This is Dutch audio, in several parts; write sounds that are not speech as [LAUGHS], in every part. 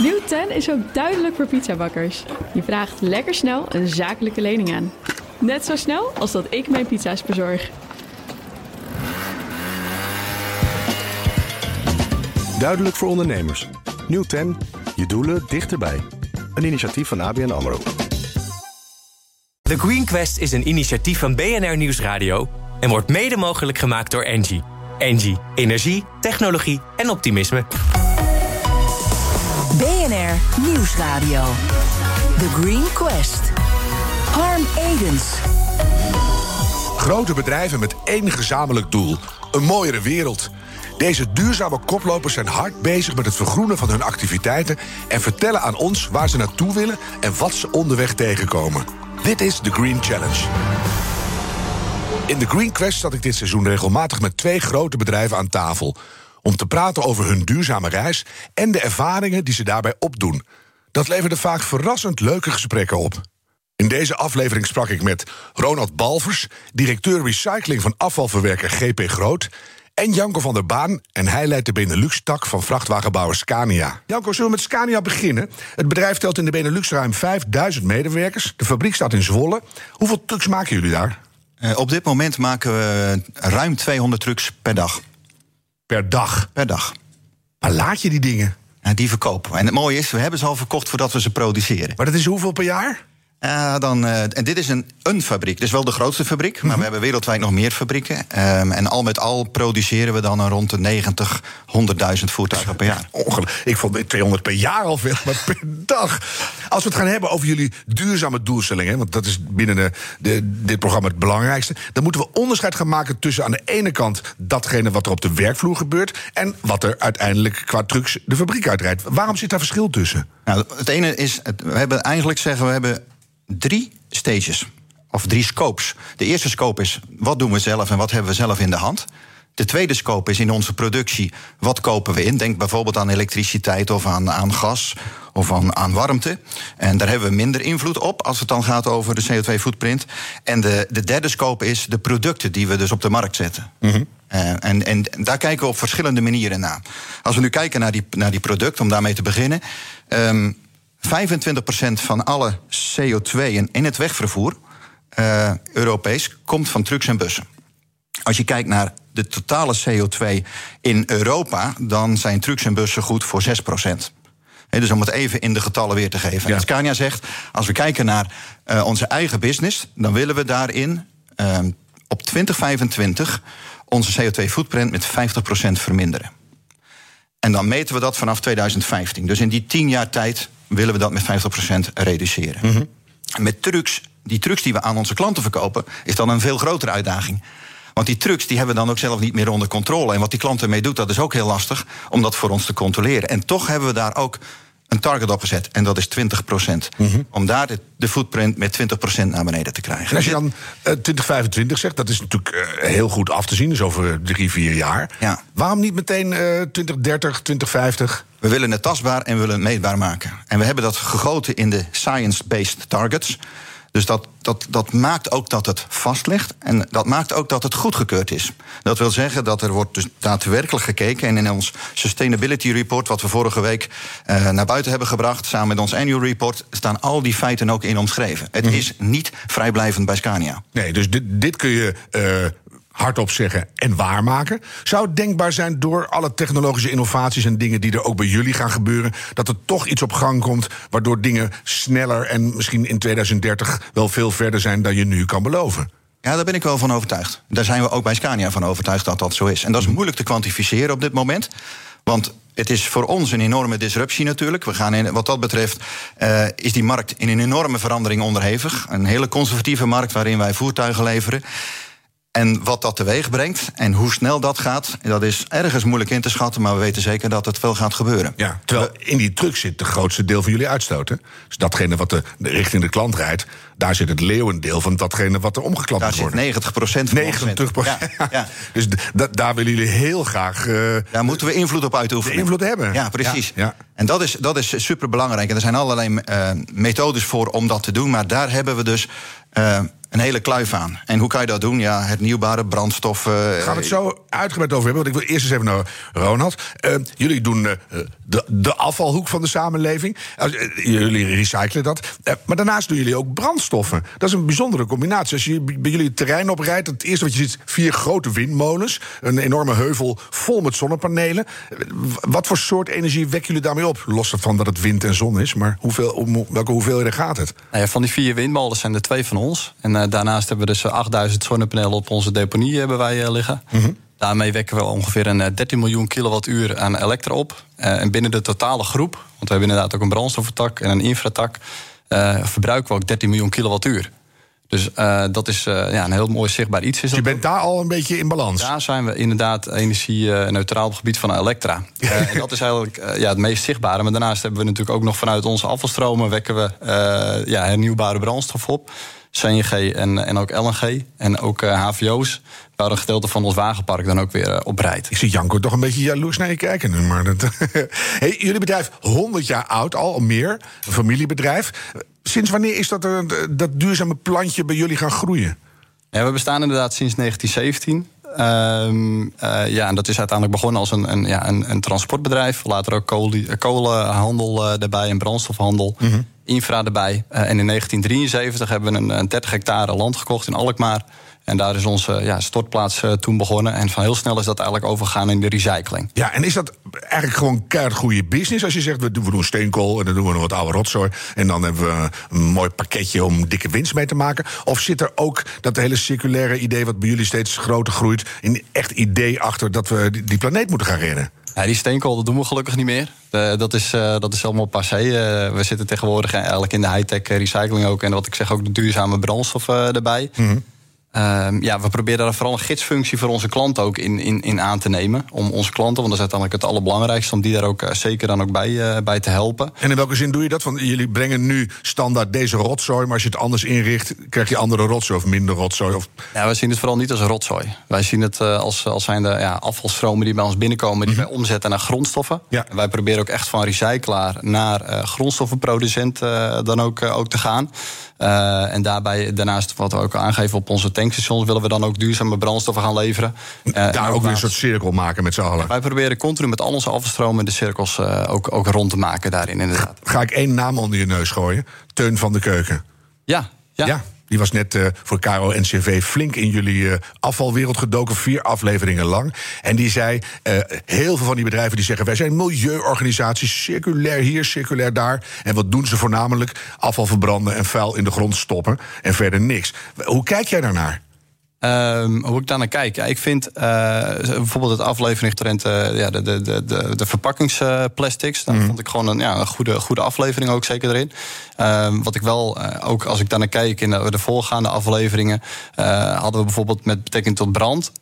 Nieuw 10 is ook duidelijk voor pizzabakkers. Je vraagt lekker snel een zakelijke lening aan. Net zo snel als dat ik mijn pizza's bezorg. Duidelijk voor ondernemers. Nieuw 10. Je doelen dichterbij. Een initiatief van ABN AMRO. The Green Quest is een initiatief van BNR Nieuwsradio... en wordt mede mogelijk gemaakt door Engie. Engie. Energie, technologie en optimisme. BNR Nieuwsradio. The Green Quest. Harm Edens. Grote bedrijven met één gezamenlijk doel: een mooiere wereld. Deze duurzame koplopers zijn hard bezig met het vergroenen van hun activiteiten en vertellen aan ons waar ze naartoe willen en wat ze onderweg tegenkomen. Dit is de Green Challenge. In de Green Quest zat ik dit seizoen regelmatig met twee grote bedrijven aan tafel. Om te praten over hun duurzame reis en de ervaringen die ze daarbij opdoen. Dat leverde vaak verrassend leuke gesprekken op. In deze aflevering sprak ik met Ronald Balvers, directeur recycling van afvalverwerker GP Groot. En Janko van der Baan, en hij leidt de Benelux-tak van vrachtwagenbouwer Scania. Janko, zullen we met Scania beginnen? Het bedrijf telt in de Benelux ruim 5000 medewerkers. De fabriek staat in Zwolle. Hoeveel trucks maken jullie daar? Uh, op dit moment maken we ruim 200 trucks per dag. Per dag? Per dag. Waar laat je die dingen? Ja, die verkopen we. En het mooie is, we hebben ze al verkocht voordat we ze produceren. Maar dat is hoeveel per jaar? Uh, dan, uh, en dit is een, een fabriek. Dus wel de grootste fabriek. Maar we hebben wereldwijd nog meer fabrieken. Um, en al met al produceren we dan een rond de 90, 100.000 voertuigen per jaar. Ongelooflijk. Ik vond 200 per jaar al veel, maar per [LAUGHS] dag. Als we het gaan hebben over jullie duurzame doelstellingen... want dat is binnen de, de, dit programma het belangrijkste... dan moeten we onderscheid gaan maken tussen aan de ene kant... datgene wat er op de werkvloer gebeurt... en wat er uiteindelijk qua trucks de fabriek uitrijdt. Waarom zit daar verschil tussen? Nou, het ene is, we hebben eigenlijk zeggen... we hebben drie stages. Of drie scopes. De eerste scope is wat doen we zelf en wat hebben we zelf in de hand. De tweede scope is in onze productie wat kopen we in. Denk bijvoorbeeld aan elektriciteit of aan, aan gas of aan, aan warmte. En daar hebben we minder invloed op als het dan gaat over de CO2-footprint. En de, de derde scope is de producten die we dus op de markt zetten. Mm -hmm. uh, en, en daar kijken we op verschillende manieren naar. Als we nu kijken naar die, naar die producten, om daarmee te beginnen. Um, 25% van alle CO2 in het wegvervoer, uh, Europees, komt van trucks en bussen. Als je kijkt naar de totale CO2 in Europa, dan zijn trucks en bussen goed voor 6%. He, dus om het even in de getallen weer te geven. Ja. Scania zegt, als we kijken naar uh, onze eigen business, dan willen we daarin uh, op 2025 onze CO2-footprint met 50% verminderen. En dan meten we dat vanaf 2015. Dus in die 10 jaar tijd willen we dat met 50% reduceren. Mm -hmm. Met trucks, die trucks die we aan onze klanten verkopen, is dan een veel grotere uitdaging. Want die trucks die hebben we dan ook zelf niet meer onder controle. En wat die klant ermee doet, dat is ook heel lastig om dat voor ons te controleren. En toch hebben we daar ook een target op gezet. En dat is 20 procent. Mm -hmm. Om daar de, de, footprint met 20 procent naar beneden te krijgen. En als je dan uh, 2025 zegt, dat is natuurlijk uh, heel goed af te zien. Dus over drie, vier jaar. Ja. Waarom niet meteen uh, 2030, 2050? We willen het tastbaar en we willen het meetbaar maken. En we hebben dat gegoten in de science-based targets. Dus dat, dat, dat maakt ook dat het vast ligt. En dat maakt ook dat het goedgekeurd is. Dat wil zeggen dat er wordt dus daadwerkelijk gekeken. En in ons Sustainability Report, wat we vorige week uh, naar buiten hebben gebracht, samen met ons annual report, staan al die feiten ook in omschreven. Het mm -hmm. is niet vrijblijvend bij Scania. Nee, dus dit, dit kun je. Hardop zeggen en waarmaken. Zou het denkbaar zijn door alle technologische innovaties en dingen die er ook bij jullie gaan gebeuren, dat er toch iets op gang komt waardoor dingen sneller en misschien in 2030 wel veel verder zijn dan je nu kan beloven? Ja, daar ben ik wel van overtuigd. Daar zijn we ook bij Scania van overtuigd dat dat zo is. En dat is moeilijk te kwantificeren op dit moment. Want het is voor ons een enorme disruptie natuurlijk. We gaan in, wat dat betreft uh, is die markt in een enorme verandering onderhevig. Een hele conservatieve markt waarin wij voertuigen leveren. En wat dat teweeg brengt en hoe snel dat gaat, dat is ergens moeilijk in te schatten, maar we weten zeker dat het wel gaat gebeuren. Ja, terwijl in die truck zit de grootste deel van jullie uitstoot. Hè? Dus datgene wat de, richting de klant rijdt, daar zit het leeuwendeel van datgene wat er omgeklapt daar wordt. Daar zit 90 procent van 90 procent. Ja, ja. [LAUGHS] dus daar willen jullie heel graag. Uh, daar moeten we invloed op uitoefenen. Invloed hebben. Ja, precies. Ja, en dat is, dat is super belangrijk. En er zijn allerlei uh, methodes voor om dat te doen, maar daar hebben we dus. Uh, een hele kluif aan. En hoe kan je dat doen? Ja, hernieuwbare brandstoffen. Gaan we het zo uitgebreid over hebben? Want ik wil eerst eens even naar Ronald. Uh, jullie doen uh, de, de, afvalhoek van de samenleving. Uh, jullie recyclen dat. maar daarnaast doen jullie ook brandstoffen. Dat is een bijzondere combinatie. Als je bij jullie het terrein oprijdt, het eerste wat je ziet, vier grote windmolens. Een enorme heuvel vol met zonnepanelen. Wat voor soort energie wekken jullie daarmee op? Los ervan dat het wind en zon is, maar hoeveel, om welke hoeveelheden gaat het? Nou ja, van die vier windmolens zijn er twee van ons. En uh, daarnaast hebben we dus 8000 zonnepanelen op onze deponie hebben wij, uh, liggen. Mm -hmm. Daarmee wekken we ongeveer een 13 miljoen kilowattuur aan elektra op. En binnen de totale groep, want we hebben inderdaad ook een brandstoffentak en een infratak, verbruiken we ook 13 miljoen kilowattuur. Dus uh, dat is uh, ja, een heel mooi zichtbaar iets. Is dus je bent daar al een beetje in balans? Daar zijn we inderdaad energie-neutraal op het gebied van Elektra. Uh, [LAUGHS] en dat is eigenlijk ja, het meest zichtbare. Maar daarnaast hebben we natuurlijk ook nog vanuit onze afvalstromen... wekken we ja, hernieuwbare brandstof op. CNG en, en ook LNG en ook HVO's waar een gedeelte van ons wagenpark dan ook weer op rijdt. Ik zie Janko toch een beetje jaloers naar je kijken. Maar dat [LAUGHS] hey, jullie bedrijf 100 jaar oud, al meer, een familiebedrijf. Sinds wanneer is dat, dat duurzame plantje bij jullie gaan groeien? Ja, we bestaan inderdaad sinds 1917. Um, uh, ja, en dat is uiteindelijk begonnen als een, een, ja, een, een transportbedrijf. Later ook kolen, kolenhandel uh, erbij en brandstofhandel. Mm -hmm. Infra erbij. Uh, en in 1973 hebben we een, een 30 hectare land gekocht in Alkmaar. En daar is onze ja, stortplaats uh, toen begonnen. En van heel snel is dat eigenlijk overgegaan in de recycling. Ja, en is dat eigenlijk gewoon keihard goede business? Als je zegt, we doen, we doen steenkool en dan doen we nog wat oude rotzooi... en dan hebben we een mooi pakketje om dikke winst mee te maken? Of zit er ook dat hele circulaire idee... wat bij jullie steeds groter groeit... een echt idee achter dat we die planeet moeten gaan redden? Ja, die steenkool dat doen we gelukkig niet meer. Uh, dat, is, uh, dat is allemaal passé. Uh, we zitten tegenwoordig eigenlijk in de high-tech recycling ook. En wat ik zeg, ook de duurzame brandstof erbij. -hmm. Um, ja, we proberen daar vooral een gidsfunctie voor onze klanten ook in, in, in aan te nemen. Om onze klanten, want dat is uiteindelijk het allerbelangrijkste, om die daar ook uh, zeker dan ook bij, uh, bij te helpen. En in welke zin doe je dat? Want jullie brengen nu standaard deze rotzooi, maar als je het anders inricht, krijg je andere rotzooi of minder rotzooi? Of... Ja, wij zien het vooral niet als rotzooi. Wij zien het uh, als, als zijn de ja, afvalstromen die bij ons binnenkomen, die mm -hmm. wij omzetten naar grondstoffen. Ja. En wij proberen ook echt van recyclaar naar grondstoffenproducent dan ook, ook te gaan. Uh, en daarbij, daarnaast, wat we ook aangeven op onze tankstations, willen we dan ook duurzame brandstoffen gaan leveren. Uh, Daar ook weer een soort cirkel maken met z'n allen. Wij proberen continu met al onze afvalstromen de cirkels uh, ook, ook rond te maken daarin, inderdaad. Ga, ga ik één naam onder je neus gooien? Teun van de Keuken. Ja, ja. ja. Die was net uh, voor Caro NCV flink in jullie uh, afvalwereld gedoken, vier afleveringen lang. En die zei: uh, heel veel van die bedrijven die zeggen: wij zijn milieuorganisaties, circulair hier, circulair daar. En wat doen ze voornamelijk? Afval verbranden en vuil in de grond stoppen en verder niks. Hoe kijk jij daarnaar? Um, hoe ik daar naar kijk? Ja, ik vind uh, bijvoorbeeld het aflevering trend, uh, ja, de, de, de, de verpakkingsplastics. Daar mm. vond ik gewoon een, ja, een goede, goede aflevering ook zeker erin. Um, wat ik wel, uh, ook als ik daar naar kijk in de, de voorgaande afleveringen, hadden we bijvoorbeeld met betrekking tot brand.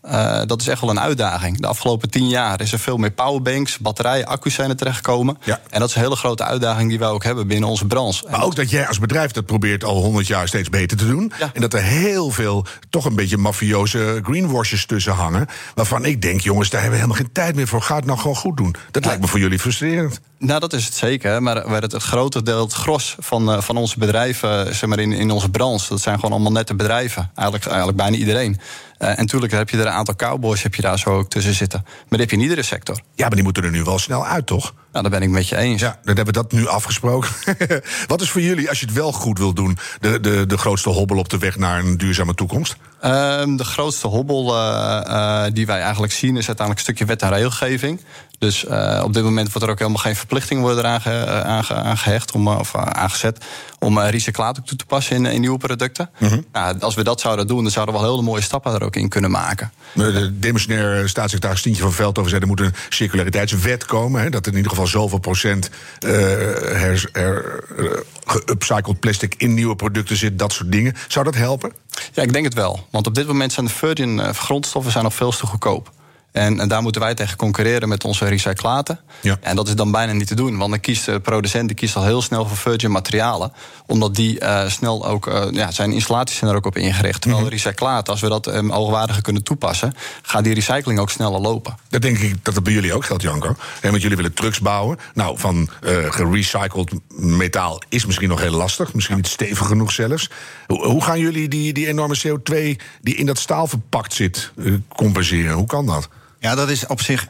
dat is echt wel een uitdaging. De afgelopen tien jaar is er veel meer powerbanks, batterijen, accu's zijn er terechtgekomen. Ja. En dat is een hele grote uitdaging die wij ook hebben binnen onze branche. Maar ook dat jij als bedrijf dat probeert al honderd jaar steeds beter te doen. Ja. En dat er heel veel toch een beetje mafioze greenwashers tussen hangen. Waarvan ik denk, jongens, daar hebben we helemaal geen tijd meer voor. Ga het nou gewoon goed doen. Dat lijkt me voor jullie frustrerend. Nou, dat is het zeker. Maar het, het grote deel, het gros van, uh, van onze bedrijven, zeg maar in, in onze branche, dat zijn gewoon allemaal nette bedrijven. Eigenlijk, eigenlijk bijna iedereen. Uh, en natuurlijk heb je er een aantal cowboys heb je daar zo ook tussen zitten. Maar die heb je in iedere sector. Ja, maar die moeten er nu wel snel uit, toch? Nou, daar ben ik met je eens. Ja, dan hebben we dat nu afgesproken. [LAUGHS] Wat is voor jullie, als je het wel goed wil doen, de, de, de grootste hobbel op de weg naar een duurzame toekomst? Um, de grootste hobbel uh, uh, die wij eigenlijk zien is uiteindelijk een stukje wet en regelgeving. Dus uh, op dit moment wordt er ook helemaal geen verplichting worden aange, aange, aangehecht om, of aangezet om recyclaat toe te passen in, in nieuwe producten. Mm -hmm. nou, als we dat zouden doen, dan zouden we wel hele mooie stappen er ook in kunnen maken. De demissionair staatssecretaris Stientje van Veldhoven zei er moet een circulariteitswet komen. Hè, dat in ieder geval zoveel procent uh, her, her, uh, geupcycled plastic in nieuwe producten zit, dat soort dingen. Zou dat helpen? Ja, ik denk het wel. Want op dit moment zijn de virgin grondstoffen zijn nog veel te goedkoop. En, en daar moeten wij tegen concurreren met onze recyclaten. Ja. En dat is dan bijna niet te doen. Want dan kiest de producent die kiest al heel snel voor virgin materialen. Omdat die eh, snel ook. eh, ja, zijn installaties zijn er ook op ingericht. Terwijl de recyclaten, als we dat um, hoogwaardiger kunnen toepassen. gaat die recycling ook sneller lopen. Dat denk ik dat het bij jullie ook geldt, Janko. En want jullie willen trucks bouwen. Nou, van eh, gerecycled metaal is misschien nog heel lastig. Misschien niet stevig genoeg zelfs. Hoe, hoe gaan jullie die, die enorme CO2 die in dat staal verpakt zit compenseren? Hoe kan dat? Ja, dat is op zich.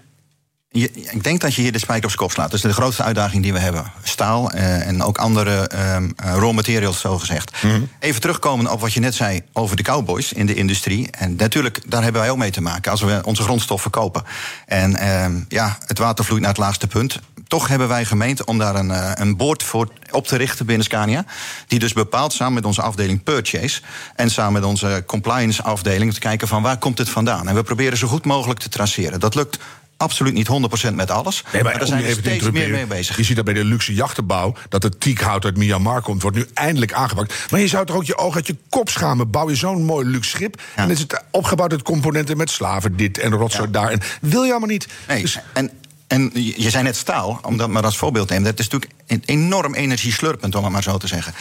Je, ik denk dat je hier de spijker op zijn kop slaat. Dat is de grootste uitdaging die we hebben. Staal eh, en ook andere ehm, eh, raw materials, zo gezegd. Even terugkomen op wat je net zei over de cowboys in de industrie. En natuurlijk, daar hebben wij ook mee te maken als we onze grondstof verkopen. En ehm, ja, het water vloeit naar het laagste punt. Toch hebben wij gemeend om daar een, eh, een board voor op te richten binnen Scania. Die dus bepaalt samen met onze afdeling Purchase. En samen met onze compliance afdeling te kijken van waar komt het vandaan. En we proberen zo goed mogelijk te traceren. Dat lukt absoluut niet 100% met alles. Nee, maar daar zijn we steeds meer mee bezig. Je ziet dat bij de luxe jachtenbouw, dat het teakhout uit Myanmar komt, wordt nu eindelijk aangepakt. Maar je zou toch ook je oog uit je kop schamen. Bouw je zo'n mooi luxe schip. En is het opgebouwd uit componenten met slaven, dit en rotzooi daar. En wil je allemaal niet. Nee, Dus- en, en je zei net staal, om dat maar als voorbeeld te nemen. Dat is natuurlijk enorm energieslurpend, om het maar zo te zeggen.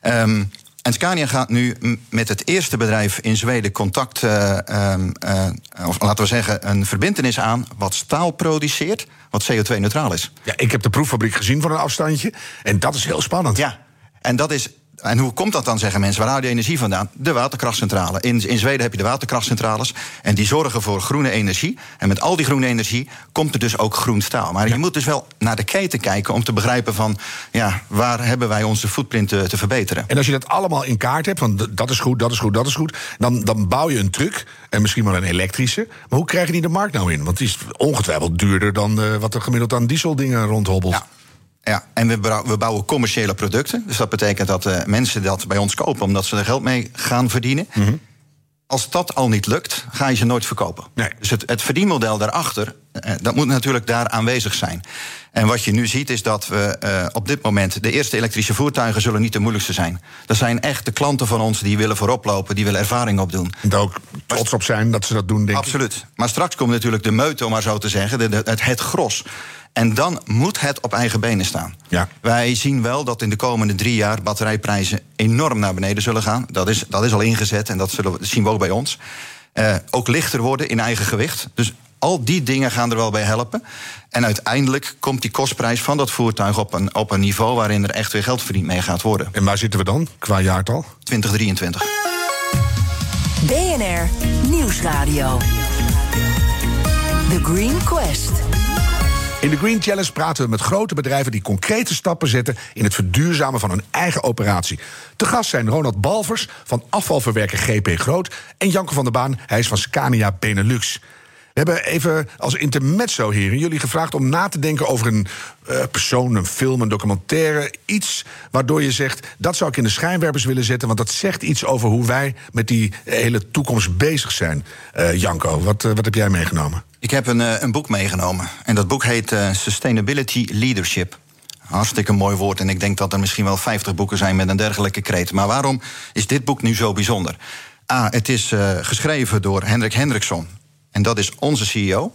Ehm, en Scania gaat nu met het eerste bedrijf in Zweden contact, eh, ehm, eh, of laten we zeggen, een verbindenis aan wat staal produceert, wat CO2-neutraal is. ja, ik heb de proeffabriek gezien van een afstandje. En dat is heel spannend. Ja, en dat is. En hoe komt dat dan, zeggen mensen? Waar haal je die energie vandaan? De waterkrachtcentrale. In, in Zweden heb je de waterkrachtcentrales. En die zorgen voor groene energie. En met al die groene energie komt er dus ook groen staal. Maar je moet dus wel naar de keten kijken om te begrijpen van... ja, waar hebben wij onze footprint te, te verbeteren? En als je dat allemaal in kaart hebt, van dat is goed, dat is goed, dat is goed, dan, dan bouw je een truck en misschien wel een elektrische. Maar hoe krijg je die de markt nou in? Want die is ongetwijfeld duurder dan eh, wat er gemiddeld aan dieseldingen rondhobbelt. Ja. Ja, en we, we bouwen commerciële producten. Dus dat betekent dat eh, mensen dat bij ons kopen omdat ze er geld mee gaan verdienen. Als dat al niet lukt, ga je ze nooit verkopen. Nee. Dus het, het verdienmodel daarachter, eh, dat moet natuurlijk daar aanwezig zijn. En wat je nu ziet is dat we eh, op dit moment... de eerste elektrische voertuigen zullen niet de moeilijkste zijn. Dat zijn echt de klanten van ons die willen voorop lopen... die willen ervaring opdoen. En daar ook trots op zijn dat ze dat doen, denk ik. Absoluut. Maar straks komt natuurlijk de meute, om maar zo te zeggen, de, de- het, het gros. En dan moet het op eigen benen staan. Ja. Wij zien wel dat in de komende drie jaar batterijprijzen enorm naar beneden zullen gaan. Dat is, dat is al ingezet en dat, zullen we, dat zien we ook bij ons. Eh, ook lichter worden in eigen gewicht. Dus al die dingen gaan er wel bij helpen. En uiteindelijk komt die kostprijs van dat voertuig op een, op een niveau waarin er echt weer geld verdiend mee gaat worden. En waar zitten we dan qua jaartal? 2023. BNR Nieuwsradio. The Green Quest. In de Green Challenge praten we met grote bedrijven die concrete stappen zetten in het verduurzamen van hun eigen operatie. Te gast zijn Ronald Balvers van afvalverwerker GP Groot en Janko van der Baan, hij is van Scania Benelux. We hebben even als intermezzo, heren, jullie gevraagd om na te denken over een eh, persoon, een film, een documentaire. Iets waardoor je zegt, dat zou ik in de schijnwerpers willen zetten, want dat zegt iets over hoe wij met die hele toekomst bezig zijn. Eh, Janko, wat, eh, wat heb jij meegenomen? Ik heb een, een boek meegenomen. En dat boek heet Sustainability Leadership. Hartstikke mooi woord. En ik denk dat er misschien wel 50 boeken zijn met een dergelijke kreet. Maar waarom is dit boek nu zo bijzonder? A, het is geschreven door Hendrik Hendriksson. En dat is onze CEO.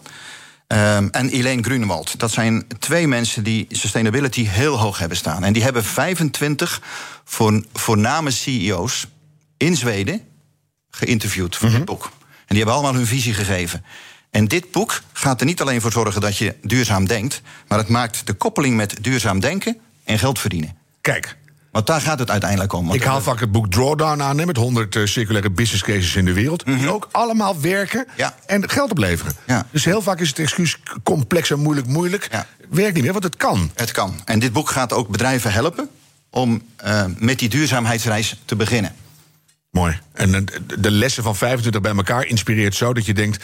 Ehm, en Elaine Grunewald. Dat zijn twee mensen die sustainability heel hoog hebben staan. En die hebben 25 voor, voorname CEO's in Zweden geïnterviewd voor dit boek. En die hebben allemaal hun visie gegeven. En dit boek gaat er niet alleen voor zorgen dat je duurzaam denkt, maar het maakt de koppeling met duurzaam denken en geld verdienen. Kijk, Want daar gaat het uiteindelijk om. Ik haal vaak het boek Drawdown aan hè, met 100 eh, circulaire business cases in de wereld. Die ook allemaal werken Ja. en geld opleveren. Ja. Dus heel vaak is het excuus complex en moeilijk, moeilijk. Ja. Werkt niet meer, want het kan. Het kan. En dit boek gaat ook bedrijven helpen om eh, met die duurzaamheidsreis te beginnen. Mooi. En eh, de- de lessen van 25 bij elkaar inspireert zo dat je denkt: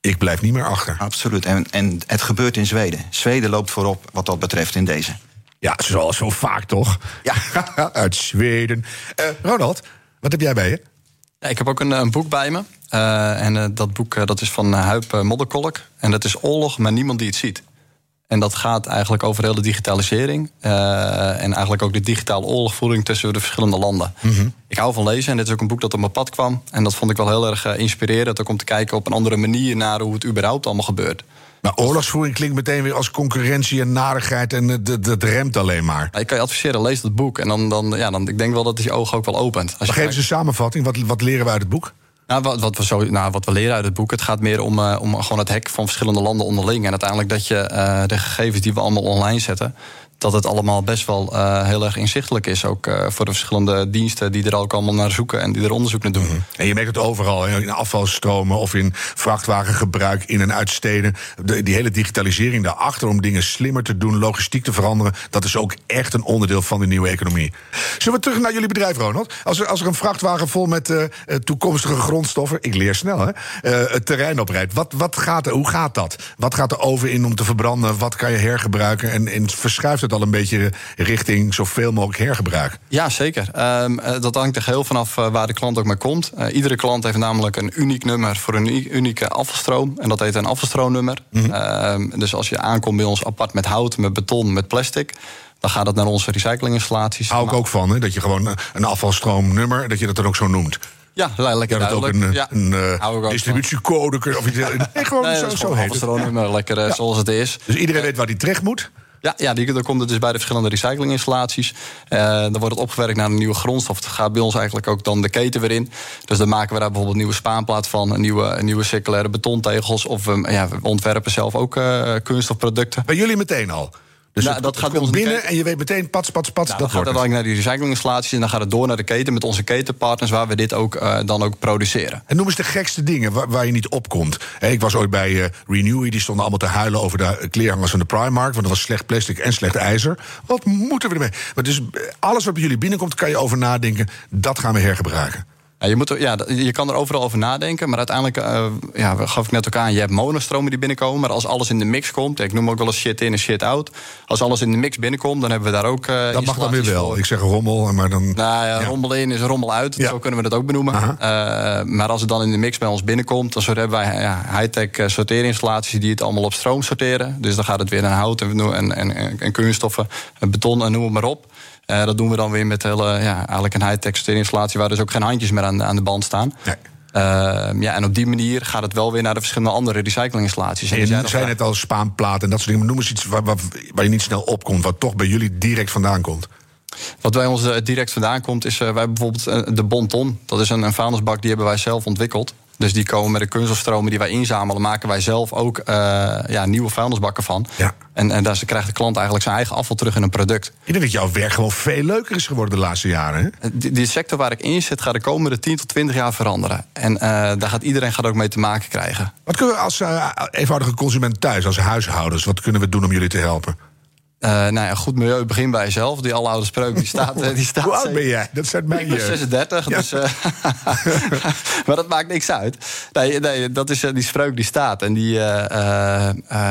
ik blijf niet meer achter. Absoluut. En, en het gebeurt in Zweden. Zweden loopt voorop wat dat betreft in deze. Ja, zoals zo vaak toch? Ja. [LAUGHS] Uit Zweden. Eh, Ronald, wat heb jij bij je? Ja, ik heb ook een, een boek bij me. Eh, en eh, dat boek eh, dat is van uh, Huip eh, Modderkolk. En dat is Oorlog, maar niemand die het ziet. En dat gaat eigenlijk over heel de digitalisering. Uh, en eigenlijk ook de digitale oorlogvoering tussen de verschillende landen. Mhm. Ik hou van lezen en dit is ook een boek dat op mijn pad kwam. En dat vond ik wel heel erg uh, inspirerend. Ook om te kijken op een andere manier naar hoe het überhaupt allemaal gebeurt. Maar oorlogsvoering klinkt meteen weer als concurrentie en narigheid en dat remt alleen maar. Ik kan je adviseren, lees dat boek. En dan, dan, ja, dan ik denk wel dat het je ogen ook wel opent. Als maar geef eens een samenvatting. Wat, wat leren we uit het boek? Nou, wat, wat, we zo, nou, wat we leren uit het boek, het gaat meer om, uh, om gewoon het hek van verschillende landen onderling. En uiteindelijk dat je uh, de gegevens die we allemaal online zetten, dat het allemaal best wel uh, heel erg inzichtelijk is. Ook uh, voor de verschillende diensten die er ook allemaal naar zoeken en die er onderzoek naar doen. -hmm. En je merkt het overal, in afvalstromen of in vrachtwagengebruik, in en uitsteden. De, die hele digitalisering daarachter om dingen slimmer te doen, logistiek te veranderen. Dat is ook echt een onderdeel van de nieuwe economie. Zullen we terug naar jullie bedrijf, Ronald? Als er, als er een vrachtwagen vol met uh, toekomstige grondstoffen, ik leer snel, hè, het terrein oprijdt. Wat, wat gaat er, hoe gaat dat? Wat gaat er over in om te verbranden? Wat kan je hergebruiken? En, en verschuift het al een beetje richting zoveel mogelijk hergebruik. Ja, zeker. Um, dat hangt er heel vanaf uh, waar de klant ook mee komt. Uh, iedere klant heeft namelijk een uniek nummer voor een unieke afvalstroom. En dat heet een afvalstroomnummer. Mm -hmm. uh, dus als je aankomt bij ons apart met hout, met beton, met plastic dan gaat het naar onze recyclinginstallaties. Hou ik ook van, hè? dat je gewoon een afvalstroomnummer, dat je dat dan ook zo noemt. Ja, lekker dat het duidelijk. ook een, ja. een uh, distributiecode of iets. [LAUGHS] Nee, gewoon nee, zo, zo heet het. lekker ja. zoals het is. Dus iedereen weet waar die terecht moet? Ja, ja die, dan komt het dus bij de verschillende recyclinginstallaties. Uh, dan wordt het opgewerkt naar een nieuwe grondstof. Het gaat bij ons eigenlijk ook dan de keten weer in. Dus dan maken we daar bijvoorbeeld nieuwe spaanplaat van... nieuwe, nieuwe circulaire betontegels. Of we, ja, we ontwerpen zelf ook uh, kunststofproducten. Bij jullie meteen al? Dus nou, het, dat het gaat komt binnen en je weet meteen, pats, pats, pats, nou, dat dan gaat het naar die recyclinginstallaties... en dan gaat het door naar de keten met onze ketenpartners... waar we dit ook uh, dan ook produceren. En noem eens de gekste dingen waar, waar je niet op komt. Hey, ik was ooit bij uh, Renewy, die stonden allemaal te huilen... over de kleerhangers van de Primark, want dat was slecht plastic en slecht ijzer. Wat moeten we ermee? Maar dus alles wat bij jullie binnenkomt, kan je over nadenken... dat gaan we hergebruiken. Ja, je, moet er, ja, je kan er overal over nadenken, maar uiteindelijk, uh, ja, gaf ik net ook aan, je hebt monostromen die binnenkomen, maar als alles in de mix komt, ik noem ook wel eens shit in en shit out. Als alles in de mix binnenkomt, dan hebben we daar ook. Uh, dat mag dan weer wel. Voor. Ik zeg rommel, maar dan. Nou ja, ja. rommel in is rommel uit. Ja. Zo kunnen we dat ook benoemen. Uh, maar als het dan in de mix bij ons binnenkomt, dan hebben wij ja, high-tech sorteerinstallaties die het allemaal op stroom sorteren. Dus dan gaat het weer naar hout en, en, en, en kunststoffen, beton en noem het maar op. Uh, dat doen we dan weer met hele, ja, eigenlijk een high-tech installatie waar dus ook geen handjes meer aan, aan de band staan. Nee. Uh, ja, en op die manier gaat het wel weer naar de verschillende andere recyclinginstallaties. En je zei net al spaanplaat en dat soort dingen. Noem eens iets waar, waar, waar, je niet snel opkomt, wat toch bij jullie direct vandaan komt. Wat bij ons direct vandaan komt, is uh, wij bijvoorbeeld de Bonton. Dat is een, een vuilnisbak die hebben wij zelf ontwikkeld. Dus die komen met de kunststofstromen die wij inzamelen, maken wij zelf ook uh, ja, nieuwe vuilnisbakken van. Ja. En, en daar krijgt de klant eigenlijk zijn eigen afval terug in een product. Ik denk dat jouw werk gewoon veel leuker is geworden de laatste jaren. Hè? Die, die sector waar ik in zit, gaat de komende 10 tot 20 jaar veranderen. En uh, daar gaat iedereen gaat ook mee te maken krijgen. Wat kunnen we als uh, eenvoudige consument thuis, als huishoudens, wat kunnen we doen om jullie te helpen? Uh, nou ja, goed milieu begin bij jezelf. Die alle oude spreuk die staat. Die staat Hoe oud ben jij? Dat zijn mijn Ik ben 36, ja. dus, [LAUGHS] uh, maar dat maakt niks uit. Nee, nee dat is uh, die spreuk die staat. En die,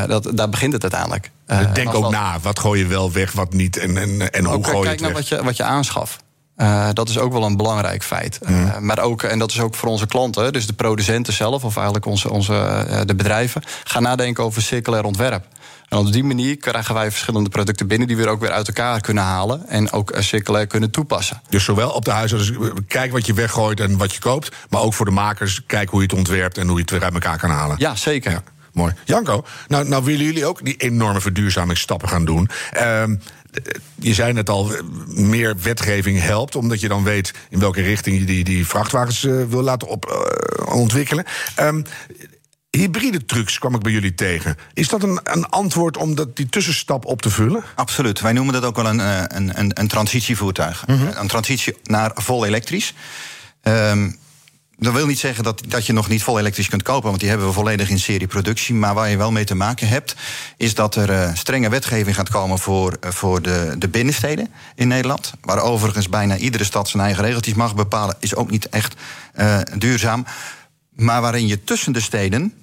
dat, daar begint het uiteindelijk. Denk ook na. Wat gooi je wel weg, wat niet en, en, en hoe gooi je kijk het naar weg? wat je, wat je aanschaft. Uh, dat is ook wel een belangrijk feit. Uh, mm. maar ook, en dat is ook voor onze klanten, dus de producenten zelf, of eigenlijk onze, onze, uh, de bedrijven, gaan nadenken over circulair ontwerp. En op die manier krijgen wij verschillende producten binnen die we ook weer uit elkaar kunnen halen en ook circulair kunnen toepassen. Dus zowel op de huishoudens, kijk wat je weggooit en wat je koopt, maar ook voor de makers, kijk hoe je het ontwerpt en hoe je het weer uit elkaar kan halen. Ja, zeker. Ja, mooi. Janko, nou, nou willen jullie ook die enorme verduurzamingsstappen gaan doen. Uh, je zei net al, meer wetgeving helpt, omdat je dan weet in welke richting je die, die vrachtwagens uh, wil laten op, uh, ontwikkelen. Um, hybride trucks kwam ik bij jullie tegen. Is dat een, een antwoord om dat, die tussenstap op te vullen? Absoluut. Wij noemen dat ook wel een, een, een, een transitievoertuig. Mm -hmm. Een transitie naar vol elektrisch. Um, dat wil niet zeggen dat, dat je nog niet vol elektrisch kunt kopen, want die hebben we volledig in serieproductie. Maar waar je wel mee te maken hebt, is dat er uh, strenge wetgeving gaat komen voor, uh, voor de, de binnensteden in Nederland. Waar overigens bijna iedere stad zijn eigen regeltjes mag bepalen, is ook niet echt uh, duurzaam. Maar waarin je tussen de steden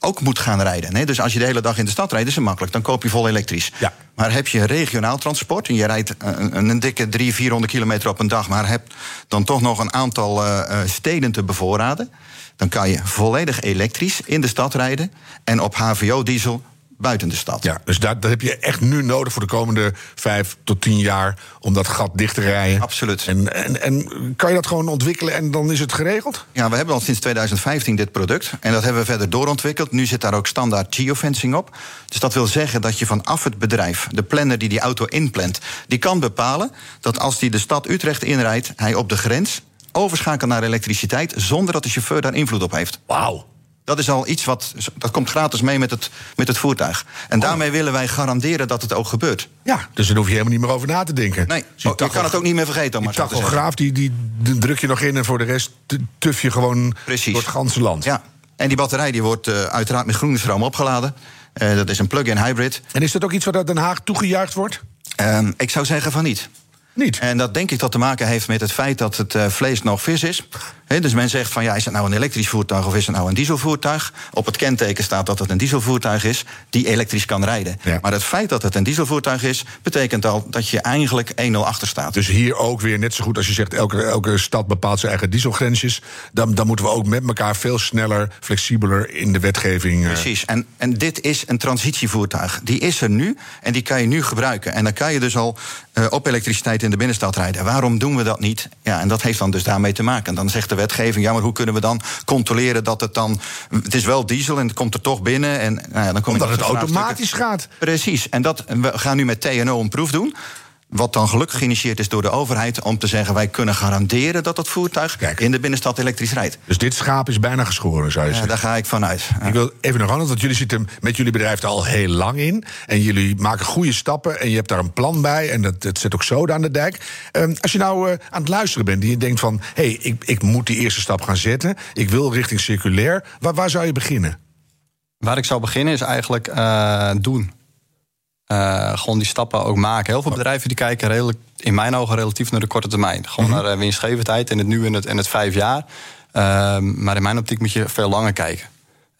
ook moet gaan rijden. Dus als je de hele dag in de stad rijdt, is het makkelijk. Dan koop je vol elektrisch. Ja. Maar heb je regionaal transport en je rijdt een, een dikke 300, 400 kilometer op een dag... maar hebt dan toch nog een aantal uh, steden te bevoorraden... dan kan je volledig elektrisch in de stad rijden... en op HVO-diesel buiten de stad. Ja, dus dat, dat heb je echt nu nodig voor de komende vijf tot tien jaar om dat gat dicht te rijden. Absoluut. En, en, en kan je dat gewoon ontwikkelen en dan is het geregeld? Ja, we hebben al sinds 2015 dit product. En dat hebben we verder doorontwikkeld. Nu zit daar ook standaard geofencing op. Dus dat wil zeggen dat je vanaf het bedrijf, de planner die die auto inplant, die kan bepalen dat als die de stad Utrecht inrijdt, hij op de grens overschakelt naar elektriciteit zonder dat de chauffeur daar invloed op heeft. Wauw. Dat is al iets wat. Dat komt gratis mee met het, met het voertuig. En daarmee willen wij garanderen dat het ook gebeurt. Ja, dus daar hoef je helemaal niet meer over na te denken. Nee, Dus die je kan het ook niet meer vergeten. Die maar zeggen. tachograaf, die, die, die druk je nog in en voor de rest tuf je gewoon Precies. door het ganse land. Ja, en die batterij die wordt eh, uiteraard met groene stroom opgeladen. Eh, dat is een plug-in hybrid. En is dat ook iets wat uit Den Haag toegejuicht wordt? Ehm, ik zou zeggen van niet. Niet. En dat denk ik dat te maken heeft met het feit dat het eh, vlees nog vis is. He, dus men zegt van ja, is het nou een elektrisch voertuig of is het nou een dieselvoertuig? Op het kenteken staat dat het een dieselvoertuig is die elektrisch kan rijden. Ja. Maar het feit dat het een dieselvoertuig is, betekent al dat je eigenlijk 1-0 achter staat. Dus hier ook weer net zo goed als je zegt... elke, elke stad bepaalt zijn eigen dieselgrensjes... Dan, dan moeten we ook met elkaar veel sneller, flexibeler in de wetgeving... eh, Precies. En, en dit is een transitievoertuig. Die is er nu en die kan je nu gebruiken. En dan kan je dus al eh, op elektriciteit in de binnenstad rijden. Waarom doen we dat niet? Ja, en dat heeft dan dus daarmee te maken. Dan zegt de wetgeving, ja, maar hoe kunnen we dan controleren dat het dan... Het is wel diesel en het komt er toch binnen. En, nou ja, dan kom omdat het automatisch gaat. Precies. En dat, we gaan nu met TNO een proef doen. Wat dan gelukkig geïnitieerd is door de overheid om te zeggen: wij kunnen garanderen dat het voertuig Kijk. in de binnenstad elektrisch rijdt. Dus dit schaap is bijna geschoren, zou je Ja, zeggen. daar ga ik vanuit. Ik wil even nog anders, want jullie zitten met jullie bedrijf er al heel lang in. En jullie maken goede stappen en je hebt daar een plan bij. En dat, dat zet ook zoden aan de dijk. Ehm, als je nou eh, aan het luisteren bent en je denkt van... hé, hey, ik, ik moet die eerste stap gaan zetten. Ik wil richting circulair. Waar, waar zou je beginnen? Waar ik zou beginnen is eigenlijk eh, doen. Eh, gewoon die stappen ook maken. Heel veel bedrijven die kijken redelijk, in mijn ogen relatief naar de korte termijn. Gewoon naar eh, winstgevendheid in het nu en het, en het vijf jaar. Ehm, maar in mijn optiek moet je veel langer kijken.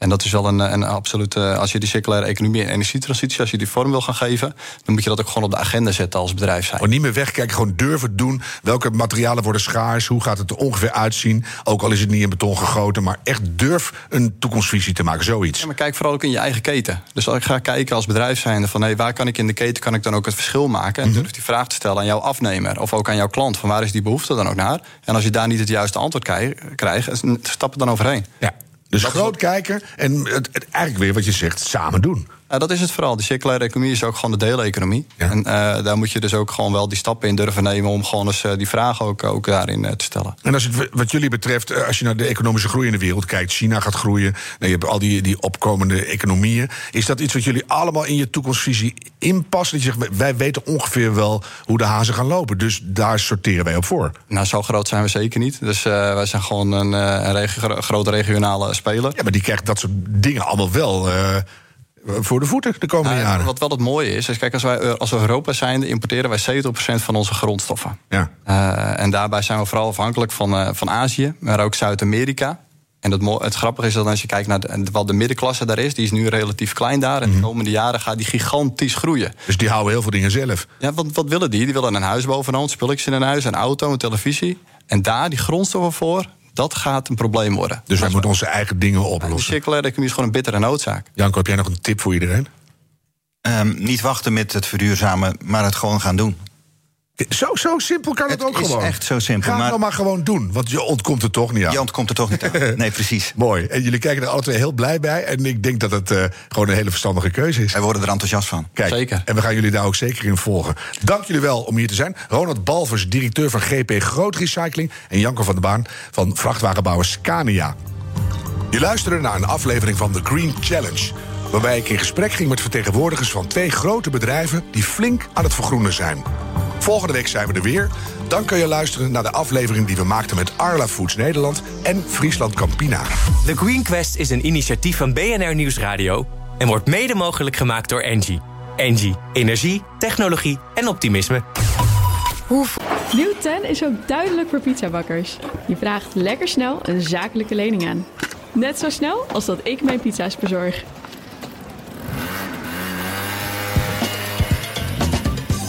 En dat is wel een, een absolute. Als je die circulaire economie en energietransitie, als je die vorm wil gaan geven, dan moet je dat ook gewoon op de agenda zetten als bedrijf zijn. Niet meer wegkijken, gewoon durven doen. Welke materialen worden schaars? Hoe gaat het er ongeveer uitzien? Ook al is het niet in beton gegoten, maar echt durf een toekomstvisie te maken, zoiets. Ja, maar kijk vooral ook in je eigen keten. Dus als ik ga kijken als bedrijf zijnde van hey, waar kan ik in de keten kan ik dan ook het verschil maken? En durf die vraag te stellen aan jouw afnemer of ook aan jouw klant. Van waar is die behoefte dan ook naar? En als je daar niet het juiste antwoord krijg- krijgt, stap er dan overheen. Ja. Dus groot kijken en het, het, eigenlijk weer wat je zegt, samen doen. Ja, dat is het vooral. Die circulaire economie is ook gewoon de deeleconomie. Ja. En eh, daar moet je dus ook gewoon wel die stappen in durven nemen om gewoon eens eh, die vragen ook, ook daarin eh, te stellen. En als het wat jullie betreft, eh, als je naar de economische groei in de wereld kijkt, China gaat groeien, nou, je hebt al die, die opkomende economieën. Is dat iets wat jullie allemaal in je toekomstvisie inpassen? Dat je zegt, wij weten ongeveer wel hoe de hazen gaan lopen, dus daar sorteren wij op voor. Nou, zo groot zijn we zeker niet. Dus eh, wij zijn gewoon een, eh, een regi- grote regionale speler. Ja, maar die krijgt dat soort dingen allemaal wel eh, voor de voeten de komende Nou, jaren. wat wel het mooie is, is kijk, als wij als Europa zijn, importeren wij 70% van onze grondstoffen. Ja. Eh, en daarbij zijn we vooral afhankelijk van, eh, van Azië, maar ook Zuid-Amerika. En het, het grappige is dat als je kijkt naar de, wat de middenklasse daar is, die is nu relatief klein daar. En de komende jaren gaat die gigantisch groeien. Dus die houden heel veel dingen zelf. Ja, wat, wat willen die? Die willen een huis bovenaan, spulletjes in een huis, een auto, een televisie. En daar die grondstoffen voor, dat gaat een probleem worden. Dus wij moeten onze eigen dingen De oplossen. circulaire economie is gewoon een bittere noodzaak. Janko, heb jij nog een tip voor iedereen? Ehm, niet wachten met het verduurzamen, maar het gewoon gaan doen. Zo, zo simpel kan het, Het ook is gewoon. echt zo simpel, Ga het maar- nou maar gewoon doen, want je ontkomt er toch niet aan. Je ontkomt er toch niet aan. [LAUGHS] Nee, precies. Mooi. En jullie kijken er alle twee heel blij bij. En ik denk dat het eh, gewoon een hele verstandige keuze is. Wij worden er enthousiast van. Kijk, Zeker. En we gaan jullie daar ook zeker in volgen. Dank jullie wel om hier te zijn. Ronald Balvers, directeur van GP Groot Recycling. En Janko van der Baan van vrachtwagenbouwer Scania. Je luisterde naar een aflevering van The Green Challenge. Waarbij ik in gesprek ging met vertegenwoordigers van twee grote bedrijven. die flink aan het vergroenen zijn. Volgende week zijn we er weer. Dan kun je luisteren naar de aflevering die we maakten met Arla Foods Nederland en Friesland Campina. The Green Quest is een initiatief van BNR Nieuwsradio en wordt mede mogelijk gemaakt door Engie. Engie, energie, technologie en optimisme. Nieuw 10 is ook duidelijk voor pizzabakkers. Je vraagt lekker snel een zakelijke lening aan. Net zo snel als dat ik mijn pizza's bezorg.